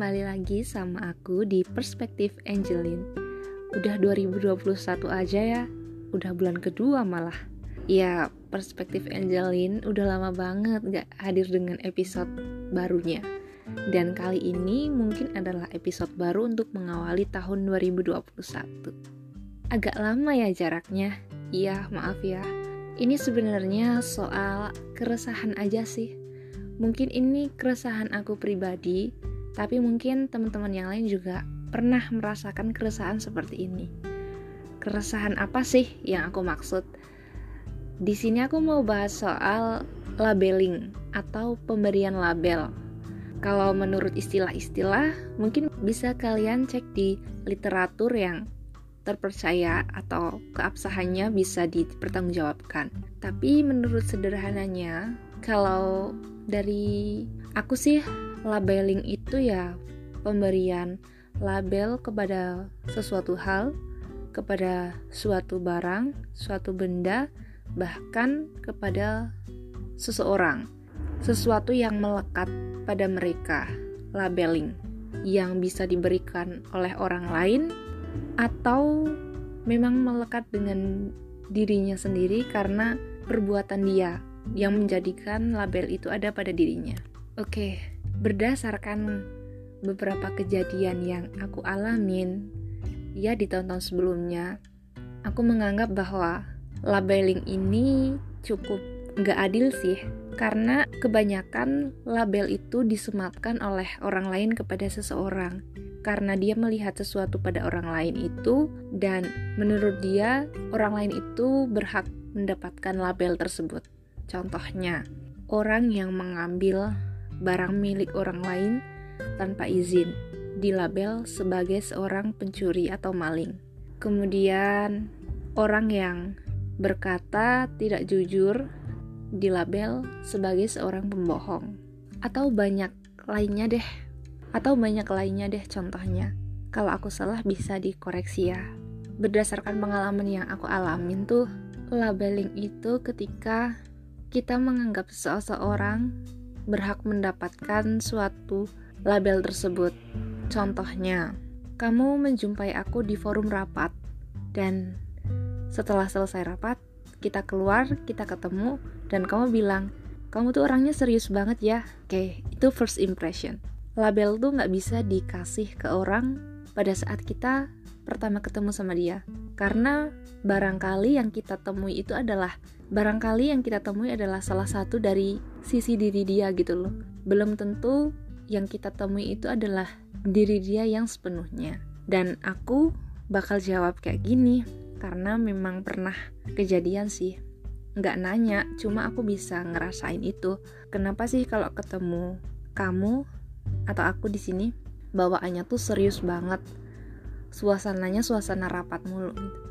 kembali lagi sama aku di Perspektif Angelin. Udah 2021 aja ya, udah bulan kedua malah. Ya, Perspektif Angelin udah lama banget gak hadir dengan episode barunya. Dan kali ini mungkin adalah episode baru untuk mengawali tahun 2021. Agak lama ya jaraknya. Iya, maaf ya. Ini sebenarnya soal keresahan aja sih Mungkin ini keresahan aku pribadi, tapi mungkin teman-teman yang lain juga pernah merasakan keresahan seperti ini. Keresahan apa sih yang aku maksud? Di sini aku mau bahas soal labeling atau pemberian label. Kalau menurut istilah-istilah, mungkin bisa kalian cek di literatur yang terpercaya atau keabsahannya bisa dipertanggungjawabkan. Tapi menurut sederhananya, kalau dari aku sih labeling itu ya pemberian label kepada sesuatu hal, kepada suatu barang, suatu benda, bahkan kepada seseorang. Sesuatu yang melekat pada mereka, labeling yang bisa diberikan oleh orang lain atau memang melekat dengan dirinya sendiri karena perbuatan dia yang menjadikan label itu ada pada dirinya. Oke, berdasarkan beberapa kejadian yang aku alamin ya di tahun-tahun sebelumnya, aku menganggap bahwa labeling ini cukup nggak adil sih karena kebanyakan label itu disematkan oleh orang lain kepada seseorang karena dia melihat sesuatu pada orang lain itu dan menurut dia orang lain itu berhak mendapatkan label tersebut. Contohnya, orang yang mengambil barang milik orang lain tanpa izin dilabel sebagai seorang pencuri atau maling. Kemudian, orang yang berkata tidak jujur dilabel sebagai seorang pembohong. Atau banyak lainnya deh. Atau banyak lainnya deh contohnya. Kalau aku salah bisa dikoreksi ya. Berdasarkan pengalaman yang aku alamin tuh, labeling itu ketika kita menganggap seseorang berhak mendapatkan suatu label tersebut. Contohnya, kamu menjumpai aku di forum rapat, dan setelah selesai rapat, kita keluar, kita ketemu, dan kamu bilang, kamu tuh orangnya serius banget ya. Oke, itu first impression. Label tuh nggak bisa dikasih ke orang pada saat kita pertama ketemu sama dia. Karena barangkali yang kita temui itu adalah barangkali yang kita temui adalah salah satu dari sisi diri dia gitu loh. Belum tentu yang kita temui itu adalah diri dia yang sepenuhnya. Dan aku bakal jawab kayak gini karena memang pernah kejadian sih. Nggak nanya, cuma aku bisa ngerasain itu. Kenapa sih kalau ketemu kamu atau aku di sini bawaannya tuh serius banget. Suasananya suasana rapat mulu gitu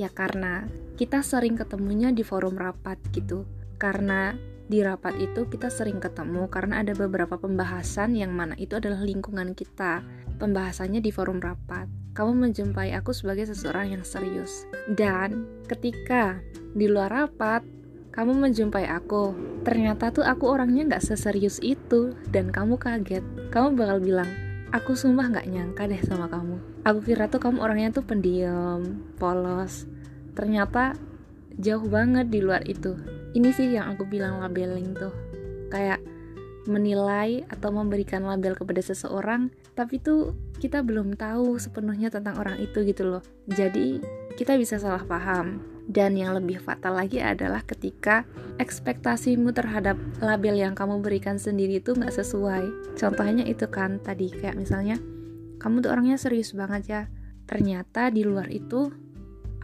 Ya karena kita sering ketemunya di forum rapat gitu. Karena di rapat itu kita sering ketemu karena ada beberapa pembahasan yang mana itu adalah lingkungan kita. Pembahasannya di forum rapat. Kamu menjumpai aku sebagai seseorang yang serius. Dan ketika di luar rapat, kamu menjumpai aku. Ternyata tuh aku orangnya nggak seserius itu dan kamu kaget. Kamu bakal bilang, aku sumpah nggak nyangka deh sama kamu. Aku kira tuh kamu orangnya tuh pendiam, polos, ternyata jauh banget di luar itu. Ini sih yang aku bilang labeling tuh. Kayak menilai atau memberikan label kepada seseorang tapi tuh kita belum tahu sepenuhnya tentang orang itu gitu loh. Jadi kita bisa salah paham dan yang lebih fatal lagi adalah ketika ekspektasimu terhadap label yang kamu berikan sendiri itu nggak sesuai. Contohnya itu kan tadi kayak misalnya kamu tuh orangnya serius banget ya. Ternyata di luar itu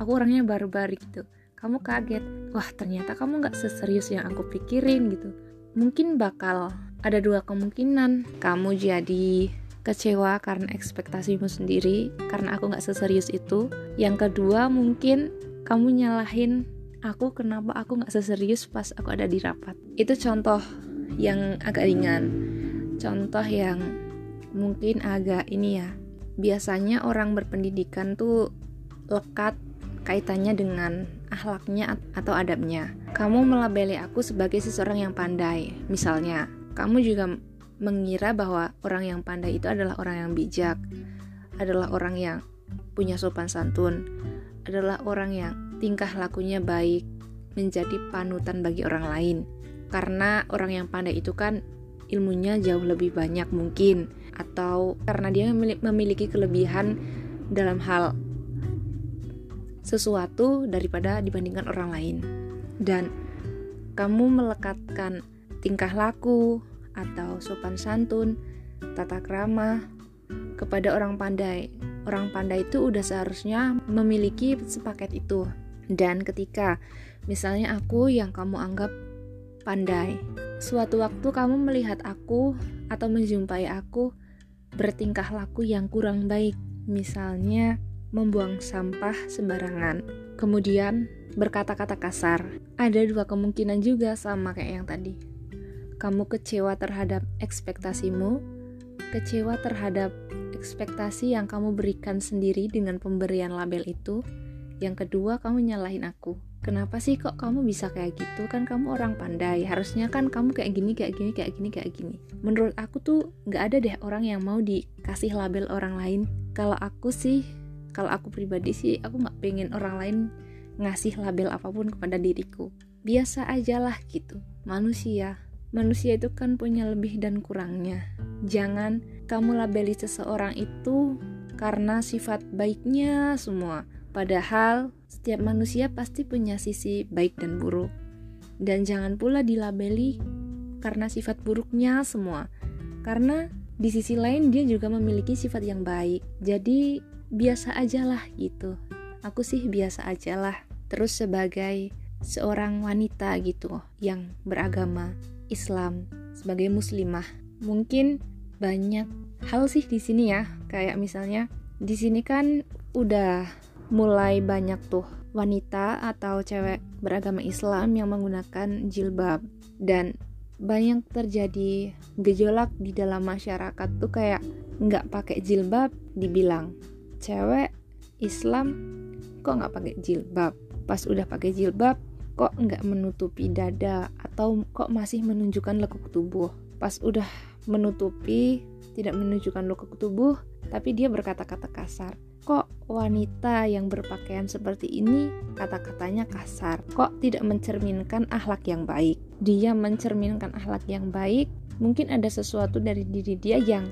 aku orangnya barbar gitu. Kamu kaget. Wah ternyata kamu nggak seserius yang aku pikirin gitu. Mungkin bakal ada dua kemungkinan. Kamu jadi kecewa karena ekspektasimu sendiri karena aku nggak seserius itu. Yang kedua mungkin kamu nyalahin aku kenapa aku nggak seserius pas aku ada di rapat itu contoh yang agak ringan contoh yang mungkin agak ini ya biasanya orang berpendidikan tuh lekat kaitannya dengan akhlaknya atau adabnya. Kamu melabeli aku sebagai seseorang yang pandai. Misalnya, kamu juga mengira bahwa orang yang pandai itu adalah orang yang bijak, adalah orang yang punya sopan santun, adalah orang yang tingkah lakunya baik, menjadi panutan bagi orang lain. Karena orang yang pandai itu kan ilmunya jauh lebih banyak mungkin, atau karena dia memiliki kelebihan dalam hal sesuatu daripada dibandingkan orang lain. Dan kamu melekatkan tingkah laku, atau sopan santun, tata krama kepada orang pandai. Orang pandai itu udah seharusnya memiliki sepaket itu. Dan ketika misalnya aku yang kamu anggap pandai, suatu waktu kamu melihat aku atau menjumpai aku bertingkah laku yang kurang baik, misalnya membuang sampah sembarangan, kemudian berkata-kata kasar. Ada dua kemungkinan juga sama kayak yang tadi kamu kecewa terhadap ekspektasimu, kecewa terhadap ekspektasi yang kamu berikan sendiri dengan pemberian label itu. Yang kedua, kamu nyalahin aku. Kenapa sih kok kamu bisa kayak gitu? Kan kamu orang pandai. Harusnya kan kamu kayak gini, kayak gini, kayak gini, kayak gini. Menurut aku tuh nggak ada deh orang yang mau dikasih label orang lain. Kalau aku sih, kalau aku pribadi sih, aku nggak pengen orang lain ngasih label apa pun kepada diriku. Biasa aja lah gitu. Manusia, manusia itu kan punya lebih dan kurangnya. Jangan kamu labeli seseorang itu karena sifat baiknya semua. Padahal setiap manusia pasti punya sisi baik dan buruk. Dan jangan pula dilabeli karena sifat buruknya semua. Karena di sisi lain dia juga memiliki sifat yang baik. Jadi biasa aja lah gitu. Aku sih biasa aja lah. Terus sebagai seorang wanita gitu yang beragama, Islam sebagai muslimah. Mungkin banyak hal sih di sini ya, kayak misalnya di sini kan udah mulai banyak tuh wanita atau cewek beragama Islam yang menggunakan jilbab. Dan banyak terjadi gejolak di dalam masyarakat tuh kayak nggak pakai jilbab dibilang cewek Islam kok nggak pakai jilbab? Pas udah pakai jilbab kok nggak menutupi dada atau kok masih menunjukkan lekuk tubuh? Pas udah menutupi tidak menunjukkan lekuk tubuh tapi dia berkata-kata kasar. Kok wanita yang berpakaian seperti ini kata-katanya kasar? Kok tidak mencerminkan akhlak yang baik? Dia mencerminkan akhlak yang baik mungkin ada sesuatu dari diri dia yang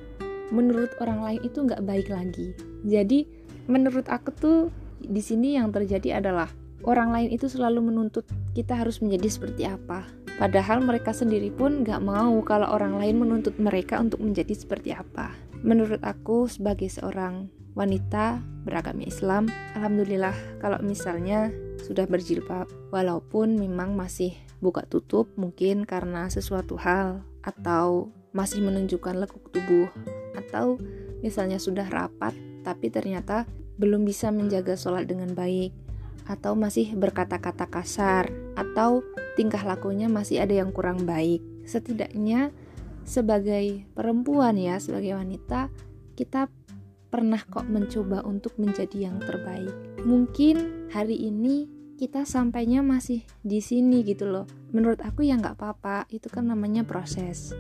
menurut orang lain itu nggak baik lagi. Jadi menurut aku tuh di sini yang terjadi adalah orang lain itu selalu menuntut kita harus menjadi seperti apa. Padahal mereka sendiri pun gak mau kalau orang lain menuntut mereka untuk menjadi seperti apa. Menurut aku sebagai seorang wanita beragama Islam, alhamdulillah kalau misalnya sudah berjilbab, walaupun memang masih buka tutup mungkin karena sesuatu hal atau masih menunjukkan lekuk tubuh atau misalnya sudah rapat tapi ternyata belum bisa menjaga sholat dengan baik atau masih berkata-kata kasar, atau tingkah lakunya masih ada yang kurang baik. Setidaknya, sebagai perempuan, ya, sebagai wanita, kita pernah kok mencoba untuk menjadi yang terbaik. Mungkin hari ini kita sampainya masih di sini gitu loh. Menurut aku ya nggak apa-apa, itu kan namanya proses.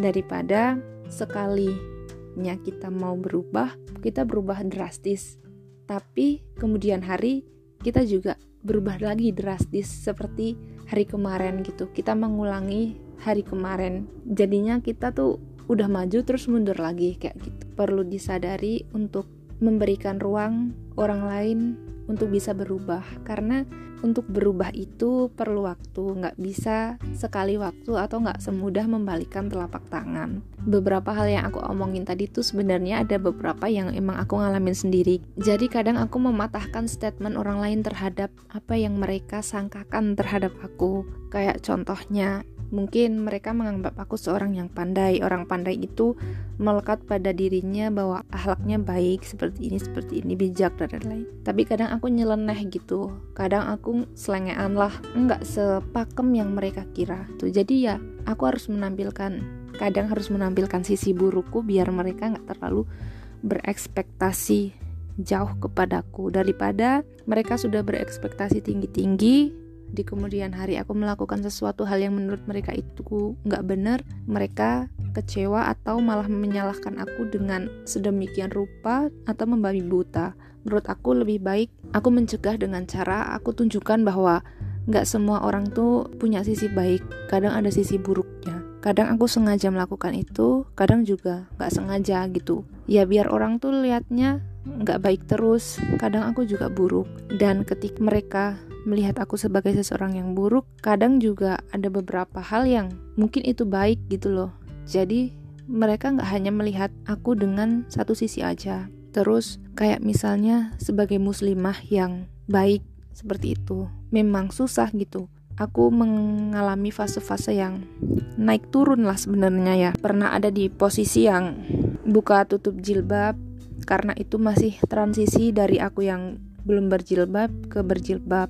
Daripada sekalinya kita mau berubah, kita berubah drastis. Tapi kemudian hari kita juga berubah lagi drastis seperti hari kemarin gitu. Kita mengulangi hari kemarin. Jadinya kita tuh udah maju terus mundur lagi kayak gitu. Perlu disadari untuk memberikan ruang orang lain untuk bisa berubah. Karena untuk berubah itu perlu waktu. Nggak bisa sekali waktu atau nggak semudah membalikan telapak tangan. Beberapa hal yang aku omongin tadi tuh sebenarnya ada beberapa yang emang aku ngalamin sendiri. Jadi kadang aku mematahkan statement orang lain terhadap apa yang mereka sangkakan terhadap aku. Kayak contohnya Mungkin mereka menganggap aku seorang yang pandai. Orang pandai itu melekat pada dirinya bahwa akhlaknya baik seperti ini, seperti ini, bijak dan lain-lain. Tapi kadang aku nyeleneh gitu. Kadang aku selengean lah, nggak sepakem yang mereka kira. Tuh, jadi ya aku harus menampilkan, kadang harus menampilkan sisi burukku biar mereka nggak terlalu berekspektasi jauh kepadaku daripada mereka sudah berekspektasi tinggi-tinggi di kemudian hari aku melakukan sesuatu hal yang menurut mereka itu nggak benar, mereka kecewa atau malah menyalahkan aku dengan sedemikian rupa atau membabi buta. Menurut aku lebih baik aku mencegah dengan cara aku tunjukkan bahwa nggak semua orang tuh punya sisi baik, kadang ada sisi buruknya. Kadang aku sengaja melakukan itu, kadang juga nggak sengaja gitu. Ya biar orang tuh liatnya nggak baik terus, kadang aku juga buruk. Dan ketika mereka melihat aku sebagai seseorang yang buruk, kadang juga ada beberapa hal yang mungkin itu baik gitu loh. Jadi mereka nggak hanya melihat aku dengan satu sisi aja. Terus kayak misalnya sebagai muslimah yang baik seperti itu, memang susah gitu. Aku mengalami fase-fase yang naik turun lah sebenarnya ya. Pernah ada di posisi yang buka tutup jilbab karena itu masih transisi dari aku yang belum berjilbab ke berjilbab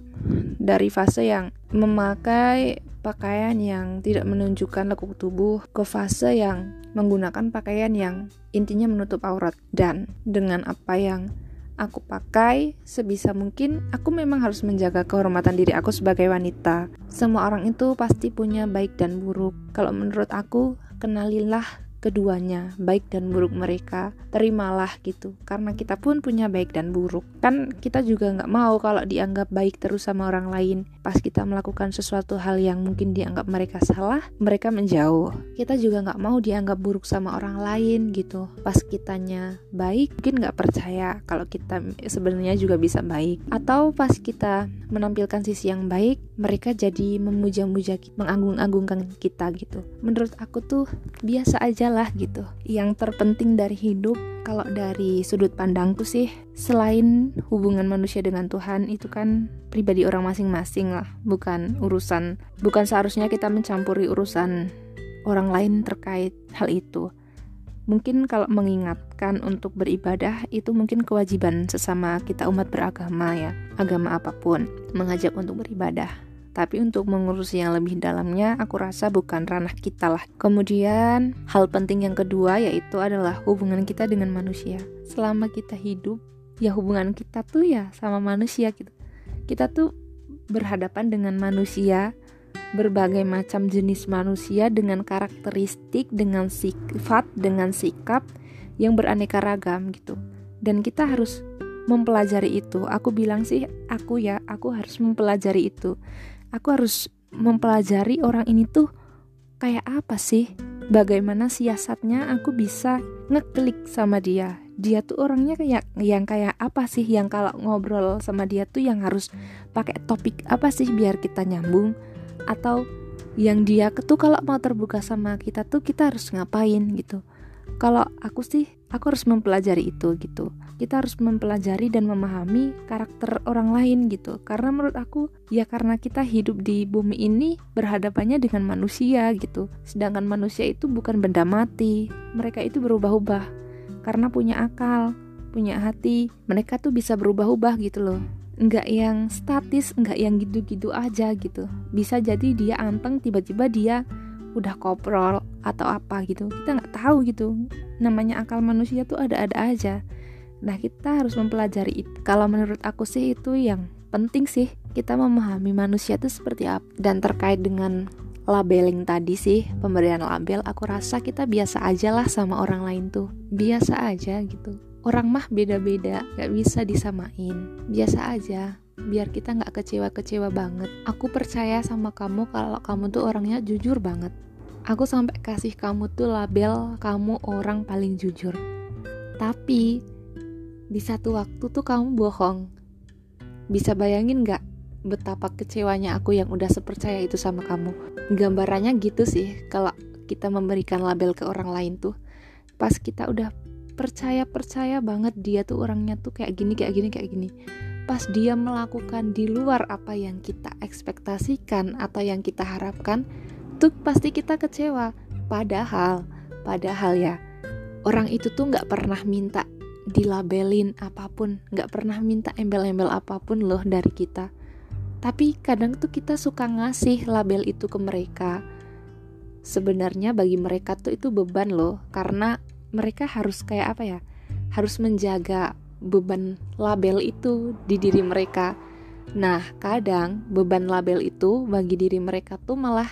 dari fase yang memakai pakaian yang tidak menunjukkan lekuk tubuh ke fase yang menggunakan pakaian yang intinya menutup aurat. Dan dengan apa yang aku pakai sebisa mungkin aku memang harus menjaga kehormatan diri aku sebagai wanita. Semua orang itu pasti punya baik dan buruk. Kalau menurut aku kenalilah keduanya, baik dan buruk mereka, terimalah gitu. Karena kita pun punya baik dan buruk. Kan kita juga nggak mau kalau dianggap baik terus sama orang lain. Pas kita melakukan sesuatu hal yang mungkin dianggap mereka salah, mereka menjauh. Kita juga nggak mau dianggap buruk sama orang lain gitu. Pas kitanya baik, mungkin nggak percaya kalau kita sebenarnya juga bisa baik. Atau pas kita menampilkan sisi yang baik, mereka jadi memuja-muja, menganggung-anggungkan kita gitu. Menurut aku tuh biasa aja lah gitu. Yang terpenting dari hidup kalau dari sudut pandangku sih selain hubungan manusia dengan Tuhan itu kan pribadi orang masing-masing lah, bukan urusan bukan seharusnya kita mencampuri urusan orang lain terkait hal itu. Mungkin kalau mengingatkan untuk beribadah itu mungkin kewajiban sesama kita umat beragama ya, agama apa pun, mengajak untuk beribadah tapi untuk mengurusi yang lebih dalamnya, aku rasa bukan ranah kita lah. Kemudian, hal penting yang kedua yaitu adalah hubungan kita dengan manusia. Selama kita hidup, ya hubungan kita tuh ya sama manusia gitu. Kita tuh berhadapan dengan manusia, berbagai macam jenis manusia dengan karakteristik, dengan sifat, dengan sikap yang beraneka ragam gitu. Dan kita harus mempelajari itu. Aku bilang sih, aku ya, aku harus mempelajari itu. Aku harus mempelajari orang ini tuh kayak apa sih? Bagaimana siasatnya aku bisa ngeklik sama dia? Dia tuh orangnya kayak yang kayak apa sih? Yang kalau ngobrol sama dia tuh yang harus pakai topik apa sih biar kita nyambung atau yang dia tuh kalau mau terbuka sama kita tuh kita harus ngapain gitu. Kalau aku sih aku harus mempelajari itu gitu. Kita harus mempelajari dan memahami karakter orang lain gitu. Karena menurut aku ya karena kita hidup di bumi ini berhadapannya dengan manusia gitu. Sedangkan manusia itu bukan benda mati. Mereka itu berubah-ubah. Karena punya akal punya hati mereka tuh bisa berubah-ubah gitu loh nggak yang statis nggak yang gitu-gitu aja gitu. Bisa jadi dia anteng tiba-tiba dia udah koprol atau apa gitu. Kita nggak tahu gitu. Namanya akal manusia tuh ada-ada aja. Nah kita harus mempelajari itu kalau menurut aku sih itu yang penting sih kita memahami manusia itu seperti apa dan terkait dengan labeling tadi sih pemberian label aku rasa kita biasa aja lah sama orang lain tuh. Biasa aja gitu orang mah beda-beda gak bisa disamain biasa aja biar kita nggak kecewa-kecewa banget. Aku percaya sama kamu kalau kamu tuh orangnya jujur banget. Aku sampai kasih kamu tuh label kamu orang paling jujur. Tapi di satu waktu tuh kamu bohong. Bisa bayangin nggak betapa kecewanya aku yang udah sepercaya itu sama kamu? Gambarannya gitu sih kalau kita memberikan label ke orang lain tuh. Pas kita udah percaya-percaya banget dia tuh orangnya tuh kayak gini, kayak gini, kayak gini pas dia melakukan di luar apa yang kita ekspektasikan atau yang kita harapkan, tuh pasti kita kecewa. Padahal, padahal ya, orang itu tuh nggak pernah minta dilabelin apa pun, nggak pernah minta embel-embel apa pun loh dari kita. Tapi kadang tuh kita suka ngasih label itu ke mereka. Sebenarnya bagi mereka tuh itu beban loh, karena mereka harus kayak apa ya? Harus menjaga beban label itu di diri mereka Nah, kadang beban label itu bagi diri mereka tuh malah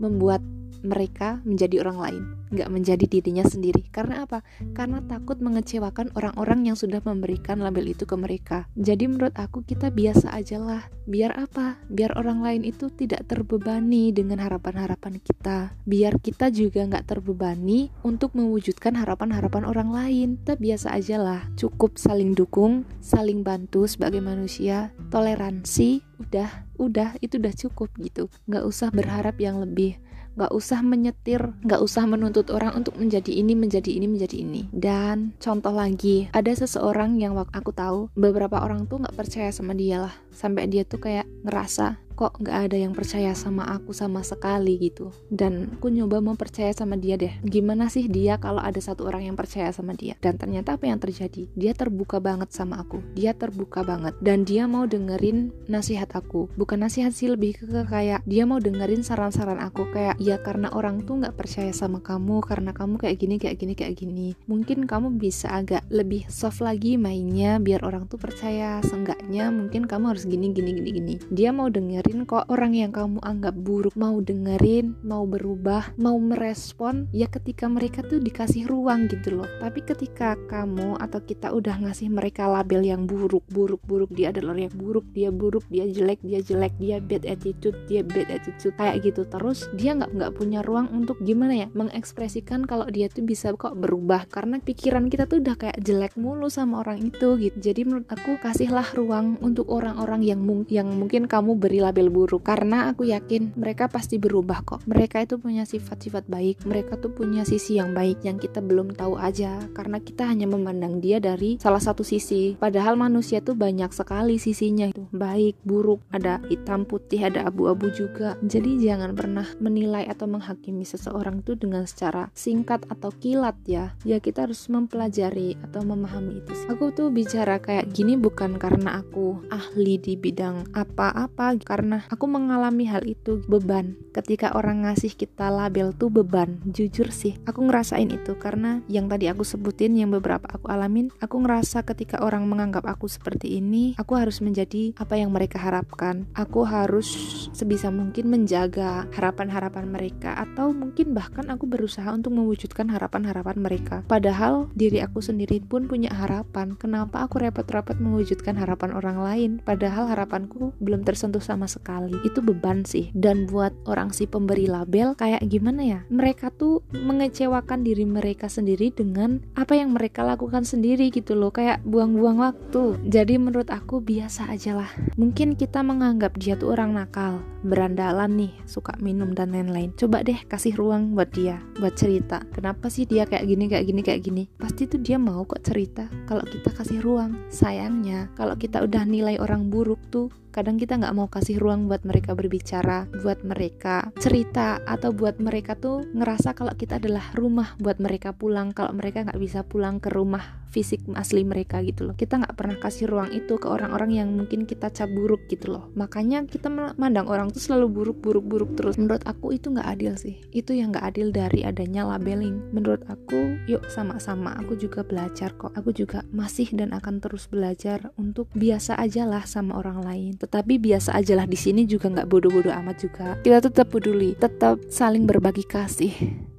membuat mereka menjadi orang lain, nggak menjadi dirinya sendiri. Karena apa? Karena takut mengecewakan orang-orang yang sudah memberikan label itu ke mereka. Jadi menurut aku kita biasa aja lah. Biar apa? Biar orang lain itu tidak terbebani dengan harapan-harapan kita. Biar kita juga nggak terbebani untuk mewujudkan harapan-harapan orang lain. Kita biasa aja lah. Cukup saling dukung, saling bantu sebagai manusia, toleransi, udah, udah, itu udah cukup gitu. Nggak usah berharap yang lebih nggak usah menyetir, nggak usah menuntut orang untuk menjadi ini, menjadi ini, menjadi ini. Dan contoh lagi, ada seseorang yang waktu aku tahu beberapa orang tuh nggak percaya sama dia lah, sampai dia tuh kayak ngerasa kok nggak ada yang percaya sama aku sama sekali gitu. Dan aku nyoba mau percaya sama dia deh. Gimana sih dia kalau ada satu orang yang percaya sama dia? Dan ternyata apa yang terjadi? Dia terbuka banget sama aku. Dia terbuka banget. Dan dia mau dengerin nasihat aku. Bukan nasihat sih lebih ke kayak dia mau dengerin saran-saran aku. Kayak ya karena orang tuh nggak percaya sama kamu karena kamu kayak gini kayak gini kayak gini. Mungkin kamu bisa agak lebih soft lagi mainnya biar orang tuh percaya. Seenggaknya mungkin kamu harus gini gini gini gini. Dia mau denger dengerin kok orang yang kamu anggap buruk mau dengerin, mau berubah, mau merespon ya ketika mereka tuh dikasih ruang gitu loh. Tapi ketika kamu atau kita udah ngasih mereka label yang buruk, buruk, buruk, dia adalah yang buruk, dia buruk, dia jelek, dia jelek, dia bad attitude, dia bad attitude kayak gitu terus dia nggak nggak punya ruang untuk gimana ya mengekspresikan kalau dia tuh bisa kok berubah karena pikiran kita tuh udah kayak jelek mulu sama orang itu gitu. Jadi menurut aku kasihlah ruang untuk orang-orang yang yang mungkin kamu beri label label buruk. Karena aku yakin mereka pasti berubah kok. Mereka itu punya sifat-sifat baik. Mereka tuh punya sisi yang baik yang kita belum tahu aja. Karena kita hanya memandang dia dari salah satu sisi. Padahal manusia tuh banyak sekali sisinya. Itu baik buruk. Ada hitam putih ada abu-abu juga. Jadi jangan pernah menilai atau menghakimi seseorang tuh dengan secara singkat atau kilat ya. Ya kita harus mempelajari atau memahami itu sih. aku tuh bicara kayak gini bukan karena aku ahli di bidang apa-apa. Karena karena aku mengalami hal itu beban. Ketika orang ngasih kita label tuh beban jujur sih aku ngerasain itu. Karena yang tadi aku sebutin yang beberapa aku alamin aku ngerasa ketika orang menganggap aku seperti ini aku harus menjadi apa yang mereka harapkan. Aku harus sebisa mungkin menjaga harapan-harapan mereka atau mungkin bahkan aku berusaha untuk mewujudkan harapan-harapan mereka. Padahal diri aku sendiri pun punya harapan kenapa aku repot-repot mewujudkan harapan orang lain? Padahal harapanku belum tersentuh sama sekali itu beban sih. Dan buat orang si pemberi label kayak gimana ya? Mereka tuh mengecewakan diri mereka sendiri dengan apa yang mereka lakukan sendiri gitu loh. Kayak buang-buang waktu. Jadi menurut aku biasa aja lah. Mungkin kita menganggap dia tuh orang nakal berandalan nih suka minum dan lain-lain. Coba deh kasih ruang buat dia buat cerita. Kenapa sih dia kayak gini kayak gini kayak gini? Pasti tuh dia mau kok cerita. Kalau kita kasih ruang sayangnya kalau kita udah nilai orang buruk tuh kadang kita nggak mau kasih ruang buat mereka berbicara buat mereka cerita atau buat mereka tuh ngerasa kalau kita adalah rumah buat mereka pulang kalau mereka nggak bisa pulang ke rumah fisik asli mereka gitu loh. Kita nggak pernah kasih ruang itu ke orang-orang yang mungkin kita cap buruk gitu loh. Makanya kita memandang orang tuh selalu buruk buruk buruk terus. Menurut aku itu nggak adil sih. Itu yang nggak adil dari adanya labeling. Menurut aku yuk sama-sama. Aku juga belajar kok. Aku juga masih dan akan terus belajar untuk biasa aja lah sama orang lain tetapi biasa aja lah di sini juga nggak bodoh-bodoh amat juga. Kita tetap peduli tetap saling berbagi kasih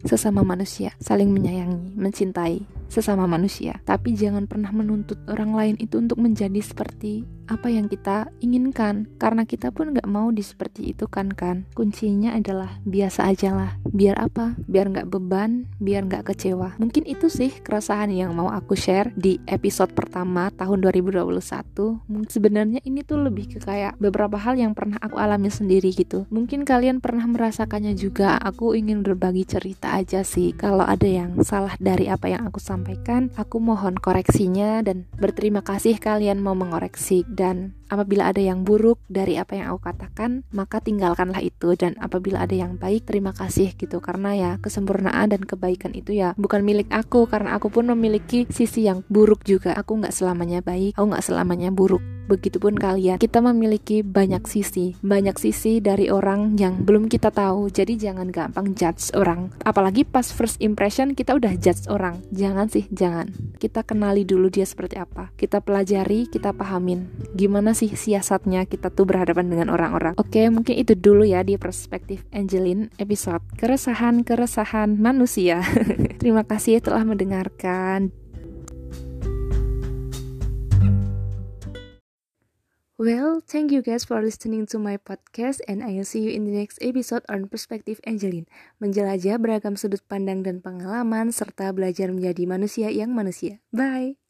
sesama manusia saling menyayangi mencintai sesama manusia. Tapi jangan pernah menuntut orang lain itu untuk menjadi seperti apa yang kita inginkan. Karena kita pun nggak mau di seperti itu kan kan? Kuncinya adalah biasa aja lah. Biar apa? Biar nggak beban biar nggak kecewa. Mungkin itu sih keresahan yang mau aku share di episode pertama tahun 2021 sebenarnya ini tuh lebih ke kayak beberapa hal yang pernah aku alami sendiri gitu. Mungkin kalian pernah merasakannya juga. Aku ingin berbagi cerita aja sih. Kalau ada yang salah dari apa yang aku sampaikan aku mohon koreksinya dan berterima kasih kalian mau mengoreksi. Dan apabila ada yang buruk dari apa yang aku katakan, maka tinggalkanlah itu dan apabila ada yang baik, terima kasih gitu karena ya kesempurnaan dan kebaikan itu ya bukan milik aku karena aku pun memiliki sisi yang buruk juga. Aku nggak selamanya baik, aku nggak selamanya buruk. Begitupun kalian, kita memiliki banyak sisi, banyak sisi dari orang yang belum kita tahu. Jadi jangan gampang judge orang. Apalagi pas first impression kita udah judge orang. Jangan sih, jangan. Kita kenali dulu dia seperti apa. Kita pelajari, kita pahamin. Gimana sih siasatnya kita tuh berhadapan dengan orang-orang. Oke, mungkin itu dulu ya di perspektif Angelin episode keresahan-keresahan manusia. Terima kasih telah mendengarkan. Well, thank you guys for listening to my podcast and I'll see you in the next episode on Perspective Angeline. Menjelajah beragam sudut pandang dan pengalaman serta belajar menjadi manusia yang manusia. Bye!